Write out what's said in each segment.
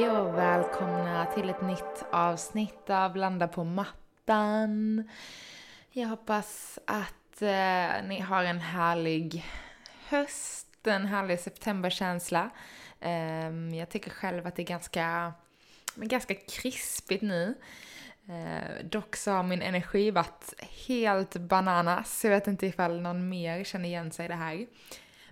Hej och välkomna till ett nytt avsnitt av Landa på mattan. Jag hoppas att eh, ni har en härlig höst, en härlig septemberkänsla. Eh, jag tycker själv att det är ganska, ganska krispigt nu. Eh, dock så har min energi varit helt bananas. Jag vet inte ifall någon mer känner igen sig i det här.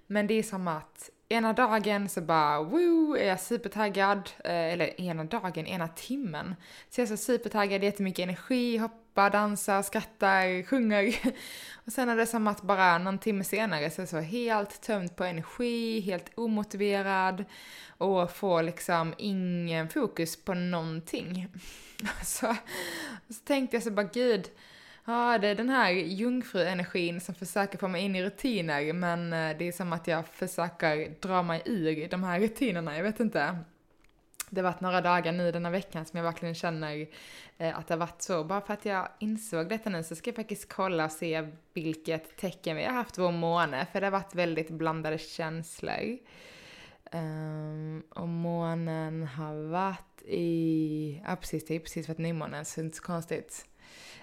Men det är som att ena dagen så bara woo, är jag supertaggad, eh, eller ena dagen, ena timmen. Så jag är så supertaggad, jättemycket energi, hoppar, dansar, skrattar, sjunger. Och sen är det som att bara någon timme senare så är jag så helt tömd på energi, helt omotiverad och får liksom ingen fokus på någonting. Så, så tänkte jag så bara gud, Ja, det är den här jungfruenergin som försöker få mig in i rutiner, men eh, det är som att jag försöker dra mig ur de här rutinerna, jag vet inte. Det har varit några dagar nu denna veckan som jag verkligen känner eh, att det har varit så. Bara för att jag insåg detta nu så ska jag faktiskt kolla och se vilket tecken vi har haft vår måne, för det har varit väldigt blandade känslor. Um, och månen har varit i, ja precis, det är precis för att nymånen, så det är inte så konstigt.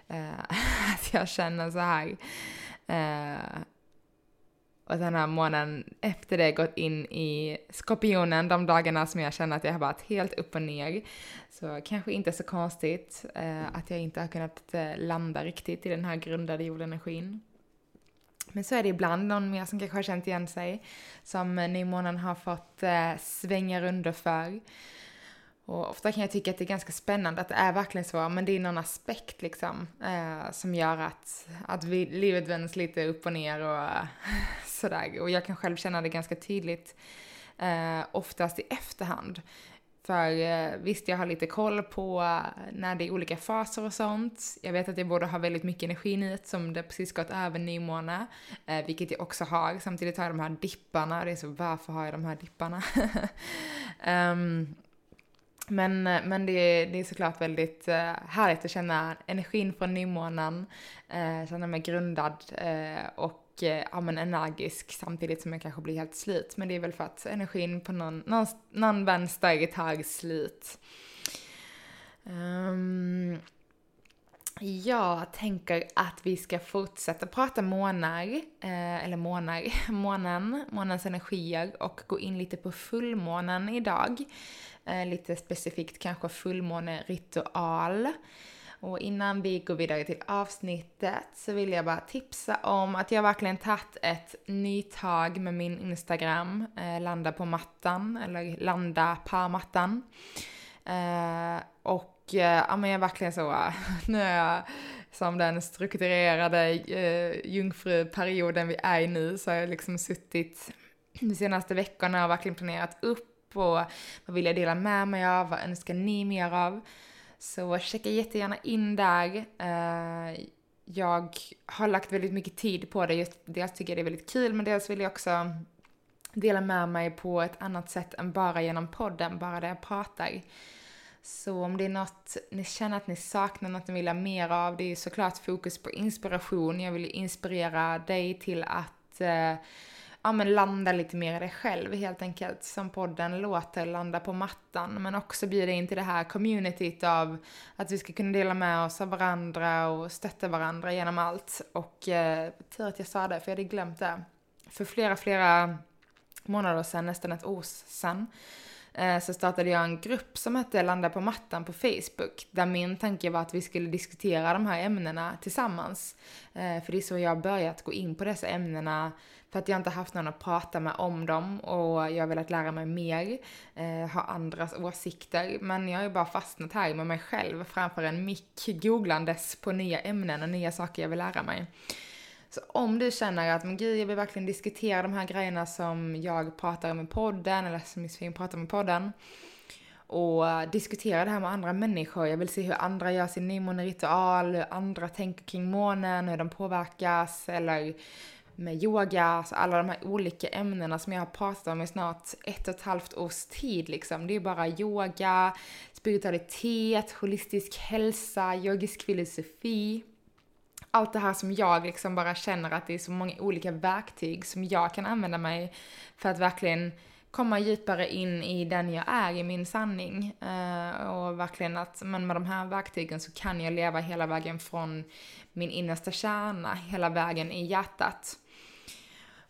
Eh, att jag känner så här. Eh, och den här månaden efter det gått in i skorpionen de dagarna som jag känner att jag har varit helt upp och ner. Så kanske inte så konstigt eh, att jag inte har kunnat eh, landa riktigt i den här grundade jordenergin. Men så är det ibland någon mer som kanske har känt igen sig, som eh, nymånen har fått svänga runder för. Och ofta kan jag tycka att det är ganska spännande att det är verkligen så, men det är någon aspekt liksom eh, som gör att, att vi, livet vänds lite upp och ner och eh, sådär. Och jag kan själv känna det ganska tydligt, eh, oftast i efterhand. För eh, visst, jag har lite koll på när det är olika faser och sånt. Jag vet att jag borde ha väldigt mycket energi nu som det precis gått över nymåne, eh, vilket jag också har. Samtidigt har jag de här dipparna, det är så varför har jag de här dipparna? um, Men, eh, men det, är, det är såklart väldigt eh, härligt att känna energin från nymånen, eh, känna mig grundad och ja, men energisk samtidigt som jag kanske blir helt slut. Men det är väl för att energin på någon, någon, någon vänster tar slut. Um, ehm, jag tänker att vi ska fortsätta prata månar, eh, eller månar, månen, månens energier och gå in lite på fullmånen idag. Eh, lite specifikt kanske fullmåneritual. Och innan vi går vidare till avsnittet så vill jag bara tipsa om att jag verkligen tagit ett nytag med min Instagram, eh, landa på mattan, eller landa på mattan. Eh, och Eh, ja men jag är verkligen så, eh, nu är jag som den strukturerade eh, jungfruperioden vi är i nu så har jag liksom suttit de senaste veckorna och verkligen planerat upp och vad vill jag dela med mig av, vad önskar ni mer av? Så checka jättegärna in där. Eh, jag har lagt väldigt mycket tid på det, just dels tycker jag det är väldigt kul men dels vill jag också dela med mig på ett annat sätt än bara genom podden, bara där jag pratar. Så om det är något ni känner att ni saknar, något ni vill ha mer av, det är såklart fokus på inspiration. Jag vill inspirera dig till att eh, ja, men landa lite mer i dig själv helt enkelt. Som podden låter, landa på mattan. Men också bjuda in till det här communityt av att vi ska kunna dela med oss av varandra och stötta varandra genom allt. Och eh, tur att jag sa det, för jag hade glömt det. För flera, flera månader sedan, nästan ett år sedan, Eh, så startade jag en grupp som hette Landa på mattan på Facebook. Där min tanke var att vi skulle diskutera de här ämnena tillsammans. Eh, för det är så jag har börjat gå in på dessa ämnena för att jag inte haft någon att prata med om dem och jag har velat lära mig mer, eh, ha andras åsikter. Men jag har ju bara fastnat här med mig själv framför en mick googlandes på nya ämnen och nya saker jag vill lära mig. Så om du känner att, men gud, jag vill verkligen diskutera de här grejerna som jag pratar om i podden, eller som Josefin pratar om i podden, och diskutera det här med andra människor. Jag vill se hur andra gör sin nymåneritual, hur andra tänker kring månen, hur de påverkas, eller med yoga, alltså alla de här olika ämnena som jag har pratat om i snart ett och ett halvt års tid liksom. Det är bara yoga, spiritualitet, holistisk hälsa, yogisk filosofi. Allt det här som jag liksom bara känner att det är så många olika verktyg som jag kan använda mig för att verkligen komma djupare in i den jag är, i min sanning. Uh, och verkligen att, men med de här verktygen så kan jag leva hela vägen från min innersta kärna, hela vägen i hjärtat.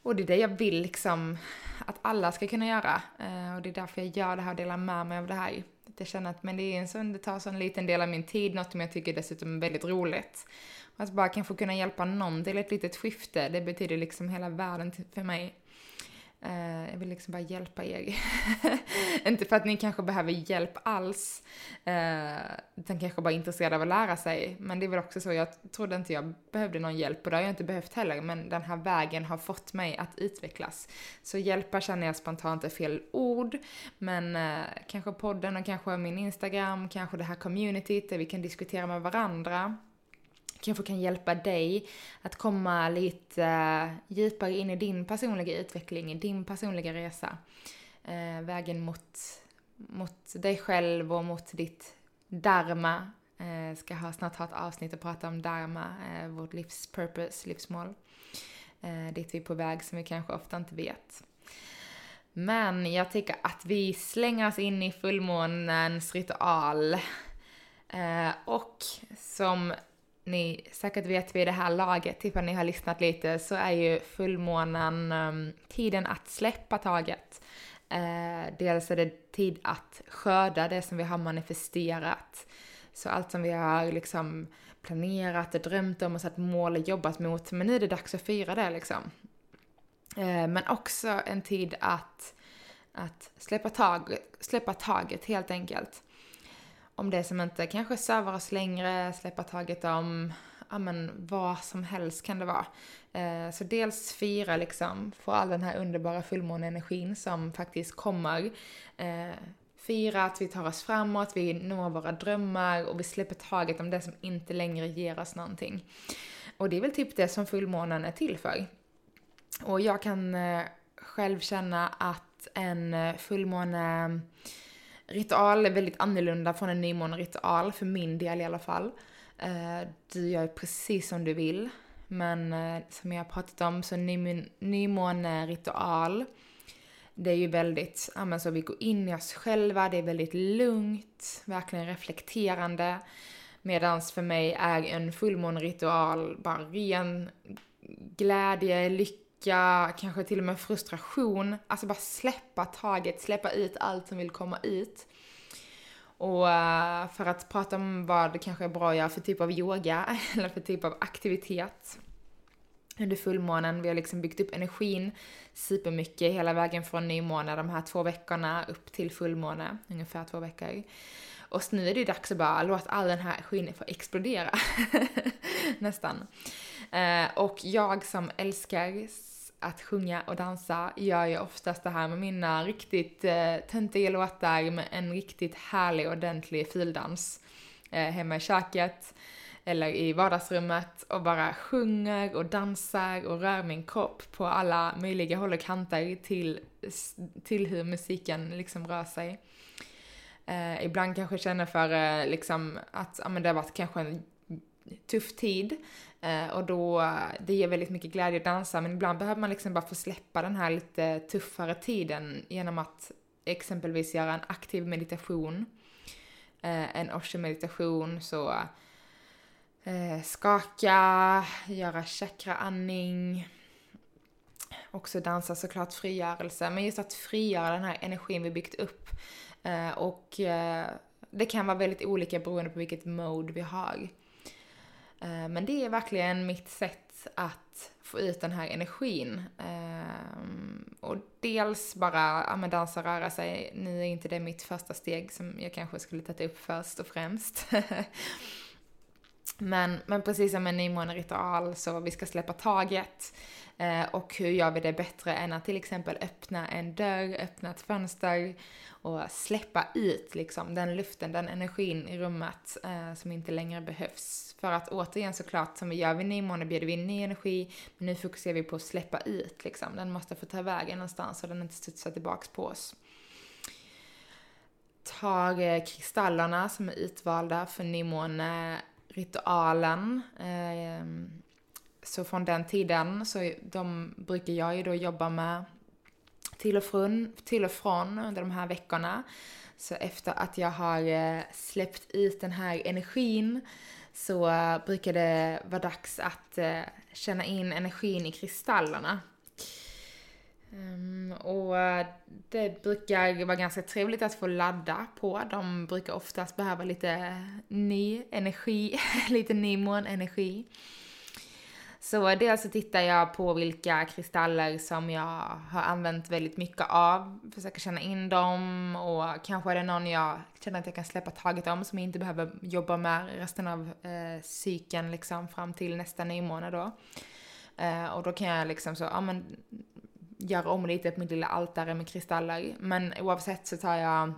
Och det är det jag vill liksom att alla ska kunna göra. Uh, och det är därför jag gör det här och delar med mig av det här. Jag känner att men det, är en sån, det tar så en liten del av min tid, något som jag tycker dessutom är väldigt roligt. Att bara kanske kunna hjälpa någon till ett litet skifte, det betyder liksom hela världen för mig. Uh, jag vill liksom bara hjälpa er. inte för att ni kanske behöver hjälp alls, uh, utan kanske bara intresserade av att lära sig. Men det är väl också så, jag trodde inte jag behövde någon hjälp och det har jag inte behövt heller, men den här vägen har fått mig att utvecklas. Så hjälpa känner jag spontant är fel ord, men uh, kanske podden och kanske min Instagram, kanske det här communityt där vi kan diskutera med varandra kanske kan hjälpa dig att komma lite eh, djupare in i din personliga utveckling, i din personliga resa. Eh, vägen mot, mot dig själv och mot ditt dharma. Eh, ska ha, snart ha ett avsnitt och prata om dharma, eh, vårt livs purpose, livsmål. Eh, dit vi är på väg som vi kanske ofta inte vet. Men jag tycker att vi slänger oss in i fullmånens ritual. Eh, och som ni säkert vet vid det här laget, typ ifall ni har lyssnat lite, så är ju fullmånen um, tiden att släppa taget. Uh, dels är det tid att skörda det som vi har manifesterat. Så allt som vi har liksom planerat, drömt om och satt mål och jobbat mot, men nu är det dags att fira det liksom. Uh, men också en tid att, att släppa, tag, släppa taget helt enkelt om det som inte kanske servar oss längre, släppa taget om ja men vad som helst kan det vara. Eh, så dels fira liksom, få all den här underbara fullmåneenergin som faktiskt kommer. Eh, fira att vi tar oss framåt, vi når våra drömmar och vi släpper taget om det som inte längre ger oss någonting. Och det är väl typ det som fullmånen är till för. Och jag kan eh, själv känna att en eh, fullmåne ritual är väldigt annorlunda från en nymåneritual, för min del i alla fall. Eh, du gör precis som du vill, men eh, som jag har pratat om så nymåneritual, det är ju väldigt, ja men så vi går in i oss själva, det är väldigt lugnt, verkligen reflekterande. Medans för mig är en fullmåneritual bara ren glädje, lycka, ilska, kanske till och med frustration. Alltså bara släppa taget, släppa ut allt som vill komma ut. Och eh, för att prata om vad det kanske är bra att göra för typ av yoga eller för typ av aktivitet under fullmånen. Vi har liksom byggt upp energin supermycket hela vägen från nymåne, de här två veckorna, upp till fullmåne, ungefär två veckor. Och nu är det dags att bara låta all den här energin få explodera. Nästan. Eh, och jag som älskar att sjunga och dansa gör jag oftast det här med mina riktigt eh, töntiga låtar med en riktigt härlig ordentlig fildans eh, hemma i köket eller i vardagsrummet och bara sjunger och dansar och rör min kropp på alla möjliga håll och kanter till, till hur musiken liksom rör sig. Eh, ibland kanske känner för eh, liksom att ja, men det har varit kanske en tuff tid Eh, och då, det ger väldigt mycket glädje att dansa, men ibland behöver man liksom bara få släppa den här lite tuffare tiden genom att exempelvis göra en aktiv meditation. Eh, en osho-meditation, så eh, skaka, göra chakraandning, också dansa såklart frigörelse, men just att frigöra den här energin vi byggt upp. Eh, och eh, det kan vara väldigt olika beroende på vilket mode vi har. Eh, men det är verkligen mitt sätt att få ut den här energin. Eh, och dels bara ja, men dansa och röra sig. Nu är inte det mitt första steg som jag kanske skulle tagit upp först och främst. Men, men precis som en nymåneritual så vi ska släppa taget. Eh, och hur gör vi det bättre än att till exempel öppna en dörr, öppna ett fönster och släppa ut liksom den luften, den energin i rummet eh, som inte längre behövs. För att återigen såklart, som vi gör vid nymåne bjuder vi in ny energi, men nu fokuserar vi på att släppa ut liksom. Den måste få ta vägen någonstans så den inte studsar tillbaks på oss. Tar eh, kristallerna som är utvalda för nymåne ritualen. Ehm, så från den tiden, så de brukar jag ju då jobba med till och från, till och från under de här veckorna. Så efter att jag har eh, släppt ut den här energin så eh, brukar det vara dags att eh, känna in energin i kristallerna. Um, och eh, det brukar vara ganska trevligt att få ladda på. De brukar oftast behöva lite ny energi, lite ny månenergi. Så dels så tittar jag på vilka kristaller som jag har använt väldigt mycket av, försöker känna in dem och kanske är det någon jag känner att jag kan släppa taget om som jag inte behöver jobba med resten av eh, cykeln liksom fram till nästa nymåne då. Eh, och då kan jag liksom så, ja men göra om lite på mitt lilla altare med kristaller. Men oavsett så tar jag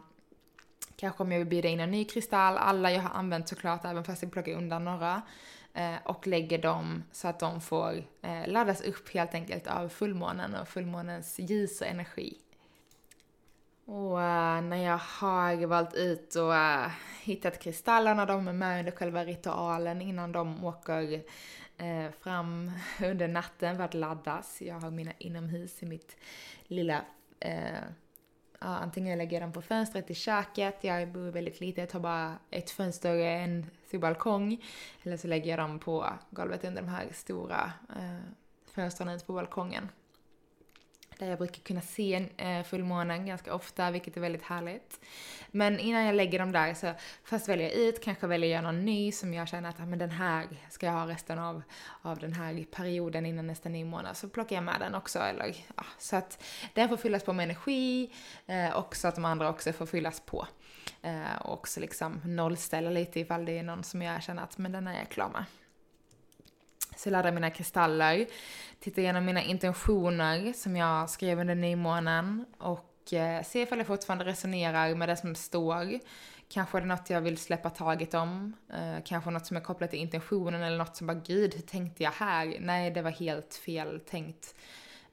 Kanske om jag vill bjuda in en ny kristall, alla jag har använt såklart, även fast jag plockar undan några. Eh, och lägger dem så att de får eh, laddas upp helt enkelt av fullmånen och fullmånens ljus och energi. Och eh, när jag har valt ut och eh, hittat kristallerna, de är med under själva ritualen innan de åker eh, fram under natten för att laddas. Jag har mina inomhus i mitt lilla eh, ja, antingen jag lägger dem på fönstret i köket, jag bor väldigt litet, jag tar bara ett fönster och en stor balkong. Eller så lägger jag dem på golvet under de här stora eh, fönstren ute på balkongen. Där jag brukar kunna se eh, fullmånen ganska ofta, vilket är väldigt härligt. Men innan jag lägger dem där så först väljer jag ut, kanske väljer jag någon ny som jag känner att ah, men den här ska jag ha resten av, av den här perioden innan nästa nymånad. Så plockar jag med den också. Eller, ja, så att den får fyllas på med energi eh, och så att de andra också får fyllas på. Eh, och också liksom nollställa lite ifall det är någon som jag känner att men den är jag klar med. Så jag laddar mina kristaller, tittar igenom mina intentioner som jag skrev under nymånen och eh, ser ifall jag fortfarande resonerar med det som står. Kanske är det något jag vill släppa taget om, eh, kanske något som är kopplat till intentionen eller något som bara gud, hur tänkte jag här? Nej, det var helt fel tänkt.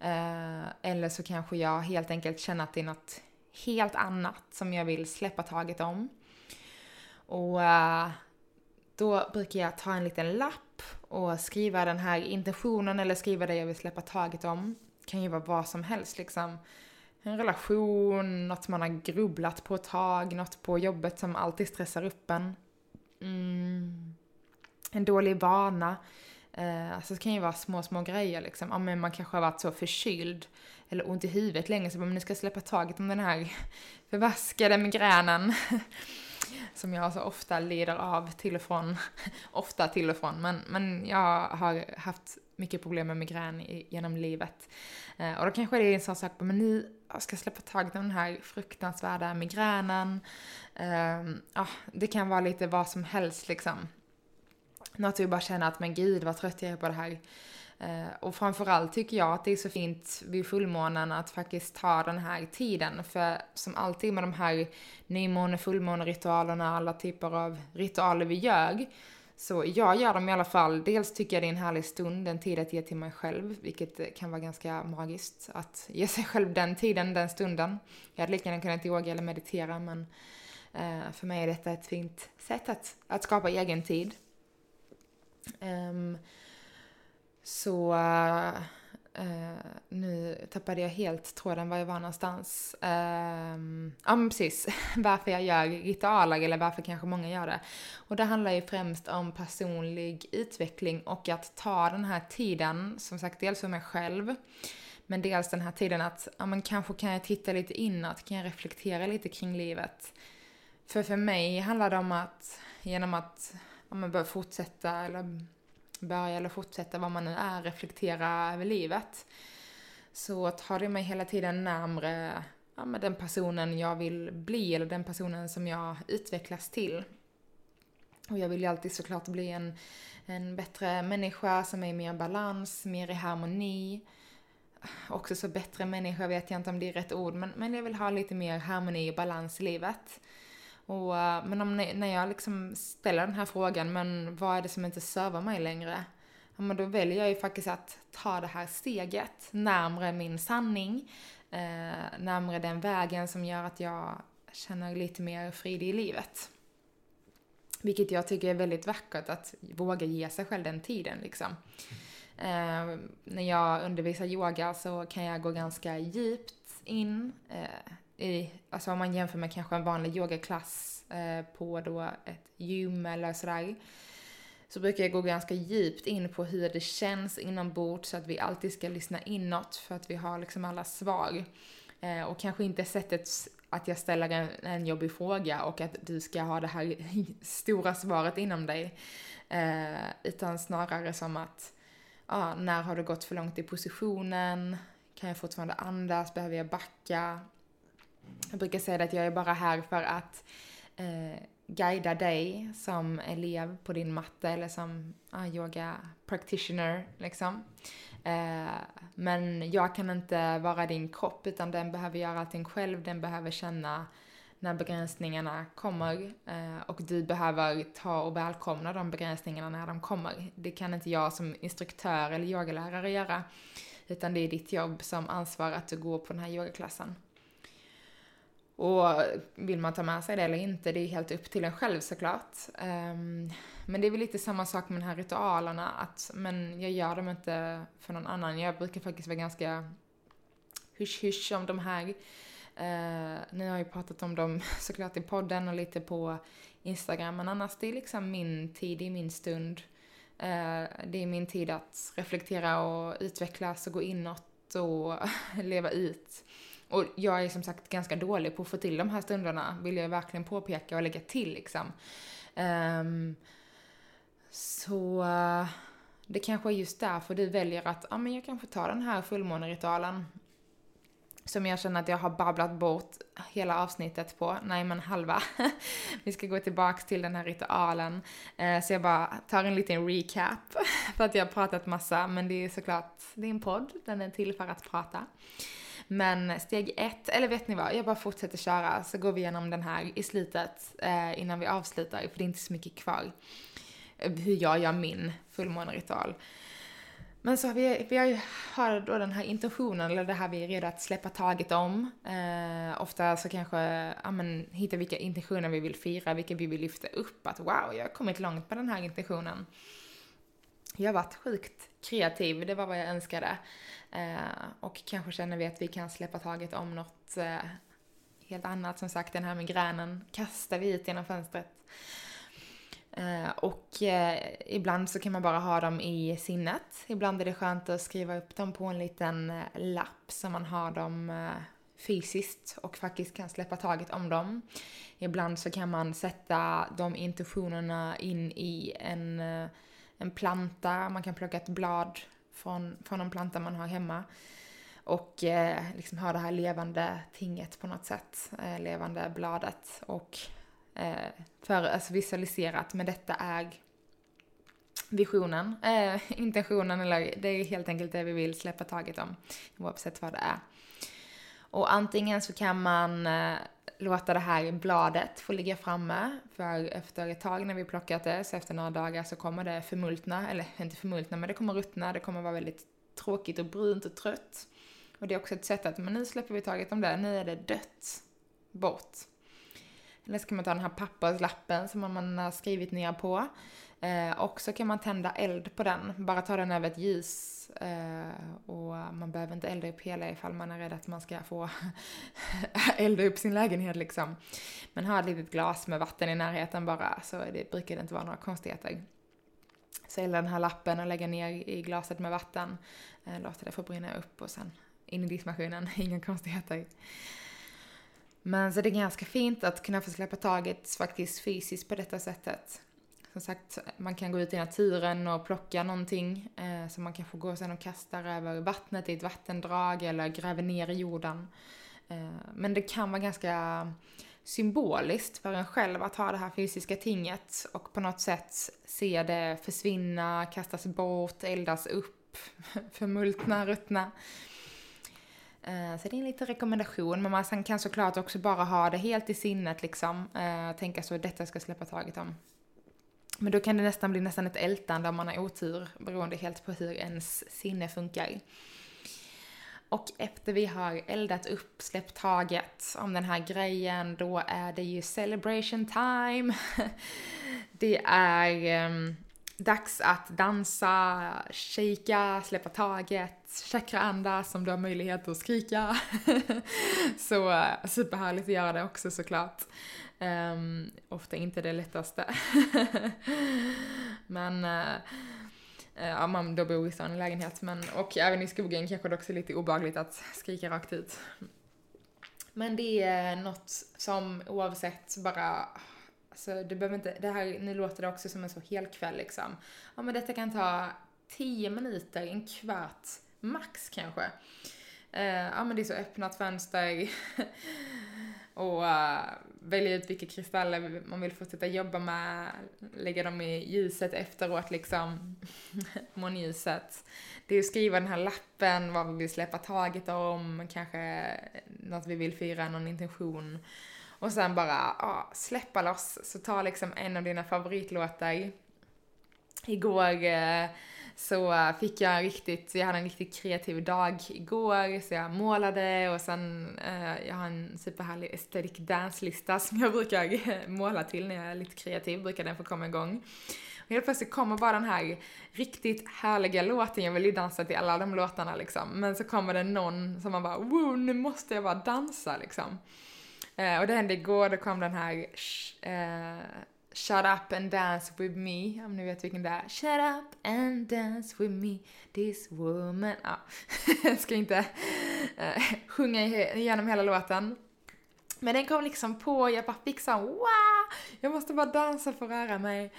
Eh, eller så kanske jag helt enkelt känner att det är något helt annat som jag vill släppa taget om. Och uh, då brukar jag ta en liten lapp och skriva den här intentionen eller skriva det jag vill släppa taget om. Det kan ju vara vad som helst liksom. En relation, något man har grubblat på ett tag, något på jobbet som alltid stressar upp en. Mm. En dålig vana. Eh, alltså det kan ju vara små, små grejer liksom. Ja, men man kanske har varit så förkyld eller ont i huvudet länge så man nu ska jag släppa taget om den här förvaskade migränen. som jag så ofta lider av till och från. ofta till och från, men, men jag har haft mycket problem med migrän i, genom livet. Eh, och då kanske det är en sån sak, men nu ska jag släppa taget om den här fruktansvärda migränen. Eh, ah, det kan vara lite vad som helst liksom. Något vi bara känner att men gud vad trött jag är på det här. Eh, och framförallt tycker jag att det är så fint vid fullmånen att faktiskt ta den här tiden. För som alltid med de här nymåne, fullmåneritualerna, alla typer av ritualer vi gör. Så jag gör dem i alla fall. Dels tycker jag det är en härlig stund, en tid att ge till mig själv, vilket kan vara ganska magiskt. Att ge sig själv den tiden, den stunden. Jag hade lika gärna kunnat yoga eller meditera, men eh, för mig är detta ett fint sätt att, att skapa egen tid. Um, så uh, nu tappade jag helt tråden var jag var någonstans. Uh, ja men precis, varför jag gör ritualer eller varför kanske många gör det. Och det handlar ju främst om personlig utveckling och att ta den här tiden, som sagt dels för mig själv, men dels den här tiden att, ja men kanske kan jag titta lite inåt, kan jag reflektera lite kring livet. För för mig handlar det om att, genom att, ja men börja fortsätta eller börja eller fortsätta vad man nu är, reflektera över livet. Så tar det mig hela tiden närmre ja, den personen jag vill bli eller den personen som jag utvecklas till. Och jag vill ju alltid såklart bli en, en bättre människa som är mer i balans, mer i harmoni. Också så bättre människa vet jag inte om det är rätt ord, men, men jag vill ha lite mer harmoni och balans i livet. Och, eh, men om, när jag liksom ställer den här frågan, men vad är det som inte servar mig längre? Ja, men då väljer jag ju faktiskt att ta det här steget närmre min sanning, eh, närmre den vägen som gör att jag känner lite mer frid i livet. Vilket jag tycker är väldigt vackert, att våga ge sig själv den tiden liksom. Eh, när jag undervisar yoga så kan jag gå ganska djupt in eh, i, alltså om man jämför med kanske en vanlig yogaklass eh, på då ett gym eller sådär så brukar jag gå ganska djupt in på hur det känns inombords så att vi alltid ska lyssna inåt för att vi har liksom alla svar. Eh, och kanske inte sättet att jag ställer en, en jobbig fråga och att du ska ha det här stora svaret inom dig. Eh, utan snarare som att, ja, när har du gått för långt i positionen? Kan jag fortfarande andas? Behöver jag backa? Jag brukar säga att jag är bara här för att eh, guida dig som elev på din matte eller som ah, yoga practitioner liksom. Eh, men jag kan inte vara din kropp utan den behöver göra allting själv, den behöver känna när begränsningarna kommer eh, och du behöver ta och välkomna de begränsningarna när de kommer. Det kan inte jag som instruktör eller yogalärare göra utan det är ditt jobb som ansvar att du går på den här yogaklassen. Och vill man ta med sig det eller inte, det är helt upp till en själv såklart. Um, men det är väl lite samma sak med de här ritualerna, att men jag gör dem inte för någon annan. Jag brukar faktiskt vara ganska hysch-hysch om de här. Uh, nu har jag ju pratat om dem såklart i podden och lite på Instagram, men annars det är liksom min tid, det är min stund. Uh, det är min tid att reflektera och utvecklas och gå inåt och leva ut. Och jag är som sagt ganska dålig på att få till de här stunderna, vill jag verkligen påpeka och lägga till liksom. Um, så det kanske är just därför du väljer att, ja men jag kanske tar den här fullmåneritualen. Som jag känner att jag har babblat bort hela avsnittet på, nej men halva. Vi ska gå tillbaks till den här ritualen. Eh, så jag bara tar en liten recap, för att jag har pratat massa, men det är såklart, det är en podd, den är till för att prata. Men steg ett, eller vet ni vad, jag bara fortsätter köra så går vi igenom den här i slutet eh, innan vi avslutar, för det är inte så mycket kvar. Eh, hur jag gör min fullmåneritual. Men så har vi, vi har då den här intentionen, eller det här vi är redo att släppa taget om. Eh, ofta så kanske, ja men, hitta vilka intentioner vi vill fira, vilka vi vill lyfta upp. Att wow, jag har kommit långt med den här intentionen. Jag har varit sjukt kreativ, det var vad jag önskade. Eh, och kanske känner vi att vi kan släppa taget om något eh, helt annat. Som sagt, den här migränen kastar vi ut genom fönstret. Eh, och eh, ibland så kan man bara ha dem i sinnet. Ibland är det skönt att skriva upp dem på en liten eh, lapp så man har dem eh, fysiskt och faktiskt kan släppa taget om dem. Ibland så kan man sätta de intentionerna in i en, eh, en planta, man kan plocka ett blad från, från en planta man har hemma. Och eh, liksom ha det här levande tinget på något sätt, eh, levande bladet. Och eh, för, alltså visualiserat, men detta är visionen, eh, intentionen eller det är helt enkelt det vi vill släppa taget om, oavsett vad det är. Och antingen så kan man eh, låta det här bladet få ligga framme, för efter ett tag när vi plockat det, så efter några dagar så kommer det förmultna, eller inte förmultna, men det kommer ruttna, det kommer vara väldigt tråkigt och brunt och trött. Och det är också ett sätt att, men nu släpper vi taget om det, nu är det dött. Bort. Eller så kan man ta den här papperslappen som man har skrivit ner på. Eh, och så kan man tända eld på den, bara ta den över ett ljus. Eh, och man behöver inte elda upp hela ifall man är rädd att man ska få elda upp sin lägenhet liksom. Men ha ett litet glas med vatten i närheten bara, så det brukar det inte vara några konstigheter. Så elda den här lappen och lägga ner i glaset med vatten. Eh, låta det få brinna upp och sen in i diskmaskinen, inga konstigheter. Men så det är ganska fint att kunna få släppa taget faktiskt fysiskt på detta sättet. Som sagt, man kan gå ut i naturen och plocka någonting eh, som man kanske går sen och kastar över vattnet i ett vattendrag eller gräver ner i jorden. Eh, men det kan vara ganska symboliskt för en själv att ha det här fysiska tinget och på något sätt se det försvinna, kastas bort, eldas upp, förmultna, ruttna. Eh, så det är en liten rekommendation, men man kan såklart också bara ha det helt i sinnet liksom. Eh, tänka så, detta ska släppa taget om. Men då kan det nästan bli nästan ett ältande om man har otur, beroende helt på hur ens sinne funkar. Och efter vi har eldat upp, släppt taget om den här grejen, då är det ju celebration time. Det är um, dags att dansa, shaka, släppa taget, chakraandas om du har möjlighet att skrika. Så eh, superhärligt att göra det också såklart. Um, ofta inte det lättaste. Men uh, ja, man då bor i stan i lägenhet. Men, och även i skogen kanske det också är lite obagligt att skrika rakt ut. Men det är något som oavsett bara Alltså du behöver inte, det här, nu låter det också som en så hel kväll liksom. Ja men detta kan ta 10 minuter, en kvart, max kanske. Uh, ja men det är så öppnat fönster. och uh, välja ut vilka kristaller man vill fortsätta jobba med, lägga dem i ljuset efteråt liksom, månljuset. Det är att skriva den här lappen, vad vi vill släppa taget om, kanske något vi vill fira, någon intention. Och sen bara, ja, släppa loss. Så ta liksom en av dina favoritlåtar. Igår eh, så eh, fick jag riktigt, jag hade en riktigt kreativ dag igår, så jag målade och sen, eh, jag har en superhärlig aesthetic dance-lista som jag brukar eh, måla till när jag är lite kreativ, brukar den få komma igång. Och helt plötsligt kommer bara den här riktigt härliga låten, jag vill ju dansa till alla de låtarna liksom, men så kommer det någon som man bara wow, nu måste jag bara dansa liksom. Eh, och det hände igår, då kom den här eh, Shut up and dance with me, om ni vet vilken det är. Shut up and dance with me, this woman. Ja, jag ska inte äh, sjunga igenom hela låten. Men den kom liksom på, jag bara fick sån wow! Jag måste bara dansa för att röra mig.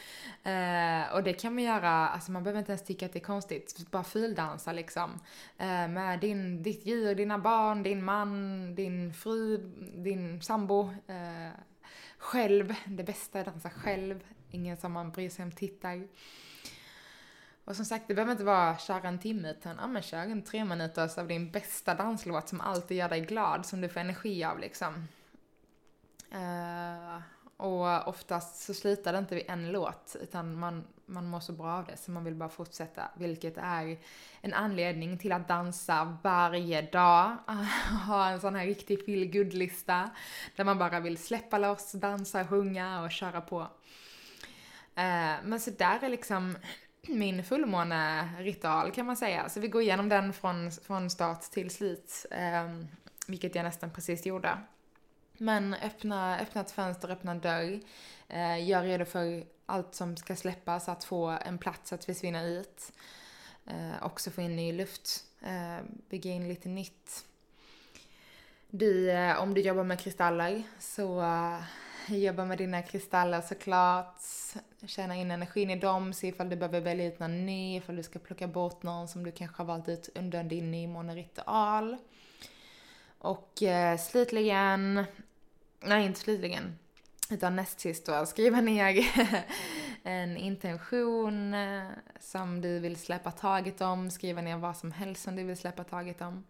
Eh, och det kan man göra, alltså man behöver inte ens tycka att det är konstigt, bara fildansa liksom. Eh, med din, ditt djur, dina barn, din man, din fru, din sambo. Eh, själv. Det bästa är att dansa själv. Ingen som man bryr sig om tittar. Och som sagt, det behöver inte vara köra en timme utan ja, men kör en tre minuters av din bästa danslåt som alltid gör dig glad, som du får energi av liksom. Uh, och oftast så slutar det inte vid en låt, utan man, man mår så bra av det så man vill bara fortsätta. Vilket är en anledning till att dansa varje dag. Ha en sån här riktig feel lista där man bara vill släppa loss, dansa, sjunga och köra på. Uh, men så där är liksom min fullmåneritual kan man säga. Så vi går igenom den från, från start till slut. Um, vilket jag nästan precis gjorde. Men öppna, öppna ett fönster, öppna en dörr. Eh, gör redo för allt som ska släppas, att få en plats att försvinna ut. Eh, också få in ny luft. Eh, bygga in lite nytt. Du, eh, om du jobbar med kristaller, så eh, jobba med dina kristaller såklart. Tjäna in energin i dem, se ifall du behöver välja ut någon ny, ifall du ska plocka bort någon som du kanske har valt ut under din nymåneritual. Och eh, slutligen, nej inte slutligen, utan näst sist då, skriva ner en intention eh, som du vill släppa taget om, skriva ner vad som helst som du vill släppa taget om.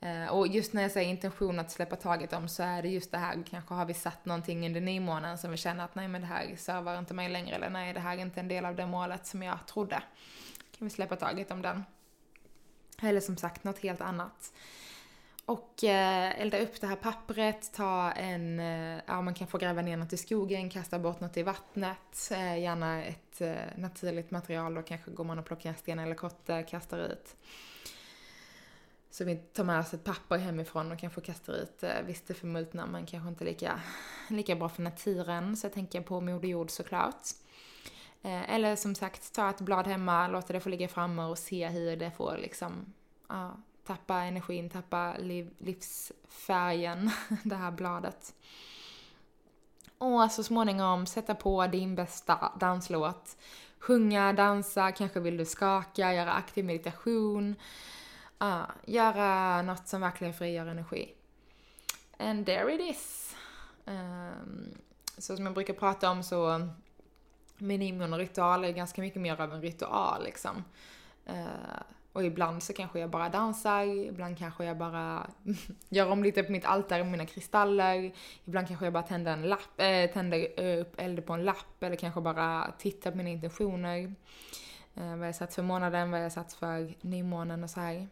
Eh, och just när jag säger intention att släppa taget om så är det just det här, kanske har vi satt någonting under nymånen som vi känner att nej men det här servar inte mig längre eller nej det här är inte en del av det målet som jag trodde. Kan vi släppa taget om den. Eller som sagt något helt annat. Och eh, elda upp det här pappret, ta en, eh, ja man kan få gräva ner något i skogen, kasta bort något i vattnet, eh, gärna ett eh, naturligt material, då kanske går man och plockar en sten eller kotte, kastar ut. Så vi tar med oss ett papper hemifrån och kanske kastar ut, eh, visst det förmultnar men kanske inte lika, lika bra för naturen, så jag tänker på Moder Jord såklart. Eh, eller som sagt, ta ett blad hemma, låta det få ligga framme och se hur det får liksom, ja, tappa energin, tappa liv, livsfärgen, det här bladet. Och så småningom sätta på din bästa danslåt. Sjunga, dansa, kanske vill du skaka, göra aktiv meditation. Uh, göra något som verkligen frigör energi. And there it is. Um, så som jag brukar prata om så min immunritual är ganska mycket mer av en ritual liksom. Uh, och ibland så kanske jag bara dansar, ibland kanske jag bara gör om lite på mitt altare med mina kristaller, ibland kanske jag bara tänder en lapp, äh, tänder upp eld på en lapp eller kanske bara tittar på mina intentioner. Äh, vad jag satt för månaden, vad jag satt för nymånen och så här.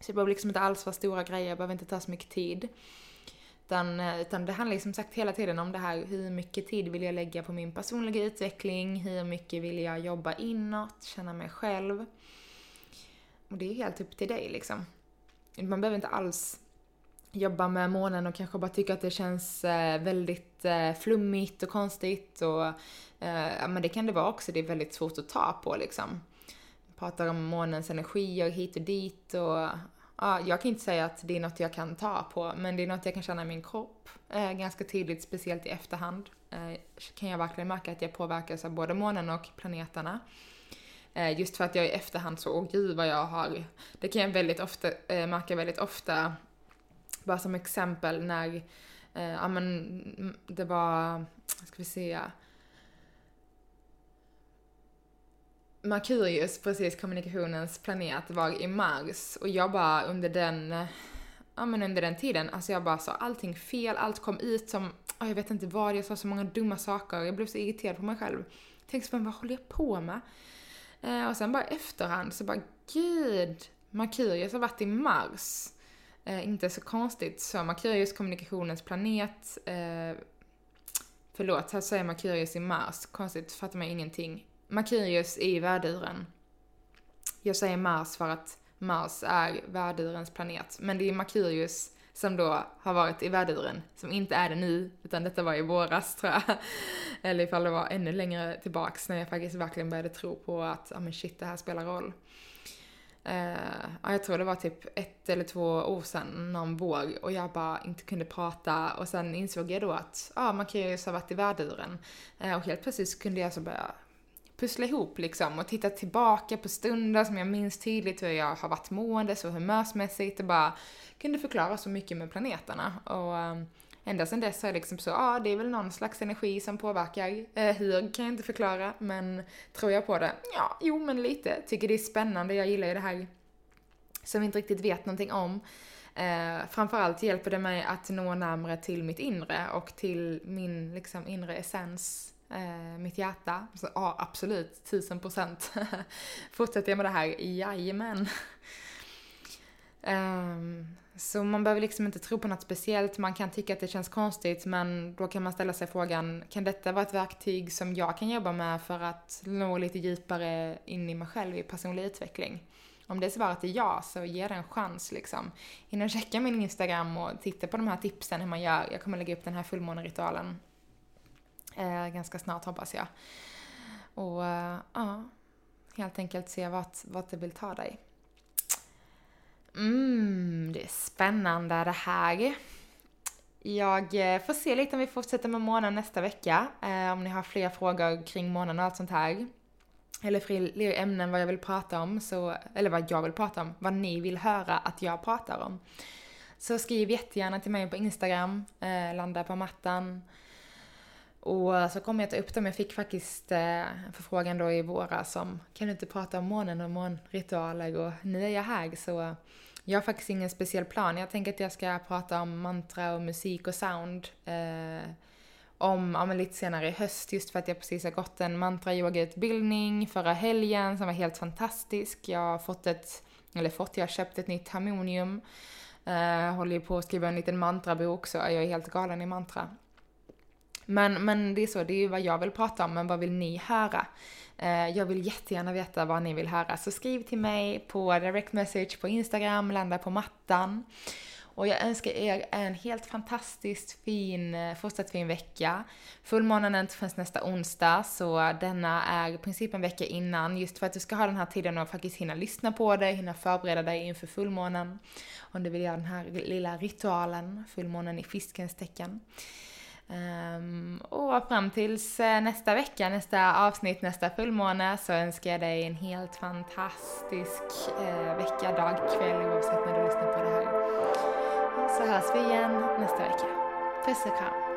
Så det behöver liksom inte alls vara stora grejer, jag behöver inte ta så mycket tid. Utan, eh, utan det handlar ju som sagt hela tiden om det här, hur mycket tid vill jag lägga på min personliga utveckling, hur mycket vill jag jobba inåt, känna mig själv. Och det är helt upp till dig liksom. Man behöver inte alls jobba med månen och kanske bara tycka att det känns eh, väldigt eh, flummigt och konstigt och eh, men det kan det vara också, det är väldigt svårt att ta på liksom. Pratar om månens energier hit och dit och ja, jag kan inte säga att det är något jag kan ta på, men det är något jag kan känna i min kropp eh, ganska tydligt, speciellt i efterhand. Eh, kan jag verkligen märka att jag påverkas av både månen och planeterna. Eh, just för att jag i efterhand så, åh gud vad jag har, det kan jag väldigt ofta, eh, märka väldigt ofta, bara som exempel när, eh, ja men mm, det var, ska vi se, Merkurius, precis kommunikationens planet, var i Mars och jag bara under den, ja men under den tiden, alltså jag bara sa allting fel, allt kom ut som, oh, jag vet inte vad, jag sa så många dumma saker, jag blev så irriterad på mig själv. Tänkte så, vad håller jag på med? Eh, och sen bara efterhand så bara, gud, Merkurius har varit i Mars. Eh, inte så konstigt, så Merkurius kommunikationens planet, eh, förlåt, här säger Merkurius i Mars, konstigt, fattar man ingenting. Merkurius i värduren. Jag säger Mars för att Mars är värdurens planet, men det är Merkurius som då har varit i värduren, som inte är det nu, utan detta var i våras tror jag. Eller ifall det var ännu längre tillbaks när jag faktiskt verkligen började tro på att, ja ah, men shit, det här spelar roll. Uh, ja, jag tror det var typ ett eller två år sedan, någon våg och jag bara inte kunde prata och sen insåg jag då att, ja, ah, man kan ju ha varit i värduren. Uh, eh, och helt plötsligt kunde jag så börja pussla ihop liksom och titta tillbaka på stunder som jag minns tydligt hur jag har varit mående så humörsmässigt och bara kunde förklara så mycket med planeterna. Och ehm, ända sedan dess har jag liksom så, ja ah, det är väl någon slags energi som påverkar. Eh, hur kan jag inte förklara, men tror jag på det? Ja, jo men lite. Tycker det är spännande, jag gillar ju det här som vi inte riktigt vet någonting om. Eh, framförallt hjälper det mig att nå närmare till mitt inre och till min liksom inre essens eh, mitt hjärta. Så, ja, absolut, tusen procent. Fortsätter jag med det här? Jajamän. um, så man behöver liksom inte tro på något speciellt, man kan tycka att det känns konstigt men då kan man ställa sig frågan, kan detta vara ett verktyg som jag kan jobba med för att nå lite djupare in i mig själv i personlig utveckling? Om det svaret är ja, så ge det en chans liksom. In och checka min Instagram och titta på de här tipsen hur man gör. Jag kommer lägga upp den här fullmåneritualen eh, ganska snart hoppas jag. Och eh, ja, helt enkelt se vart, vart det vill ta dig. Mm, det är spännande det här. Jag eh, får se lite om vi fortsätter med månen nästa vecka. Eh, om ni har fler frågor kring månen och allt sånt här. Eller fler ämnen vad jag vill prata om, så, eller vad jag vill prata om, vad ni vill höra att jag pratar om. Så skriv jättegärna till mig på Instagram, eh, landa på mattan. Och så kommer jag ta upp dem. Jag fick faktiskt eh, en förfrågan då i våras om kan du inte prata om månen och månritualer och nu är jag här så jag har faktiskt ingen speciell plan. Jag tänker att jag ska prata om mantra och musik och sound eh, om, ja, men lite senare i höst just för att jag precis har gått en mantra-yoga-utbildning förra helgen som var helt fantastisk. Jag har fått ett, eller fått, jag har köpt ett nytt harmonium. Eh, håller ju på att skriva en liten mantrabok så jag är helt galen i mantra. Men, men det är så, det är ju vad jag vill prata om, men vad vill ni höra? Eh, jag vill jättegärna veta vad ni vill höra, så skriv till mig på direct message på Instagram, landa på mattan. Och jag önskar er en helt fantastiskt fin, eh, fortsatt fin vecka. Fullmånen är inte förrän nästa onsdag, så denna är i princip en vecka innan, just för att du ska ha den här tiden och faktiskt hinna lyssna på dig, hinna förbereda dig inför fullmånen. Om du vill göra den här lilla ritualen, fullmånen i fiskens tecken. Um, och fram tills eh, nästa vecka, nästa avsnitt, nästa fullmåne så önskar jag dig en helt fantastisk uh, vecka, dag, kväll oavsett när du lyssnar på det här. Så hörs vi igen nästa vecka. Puss och kram.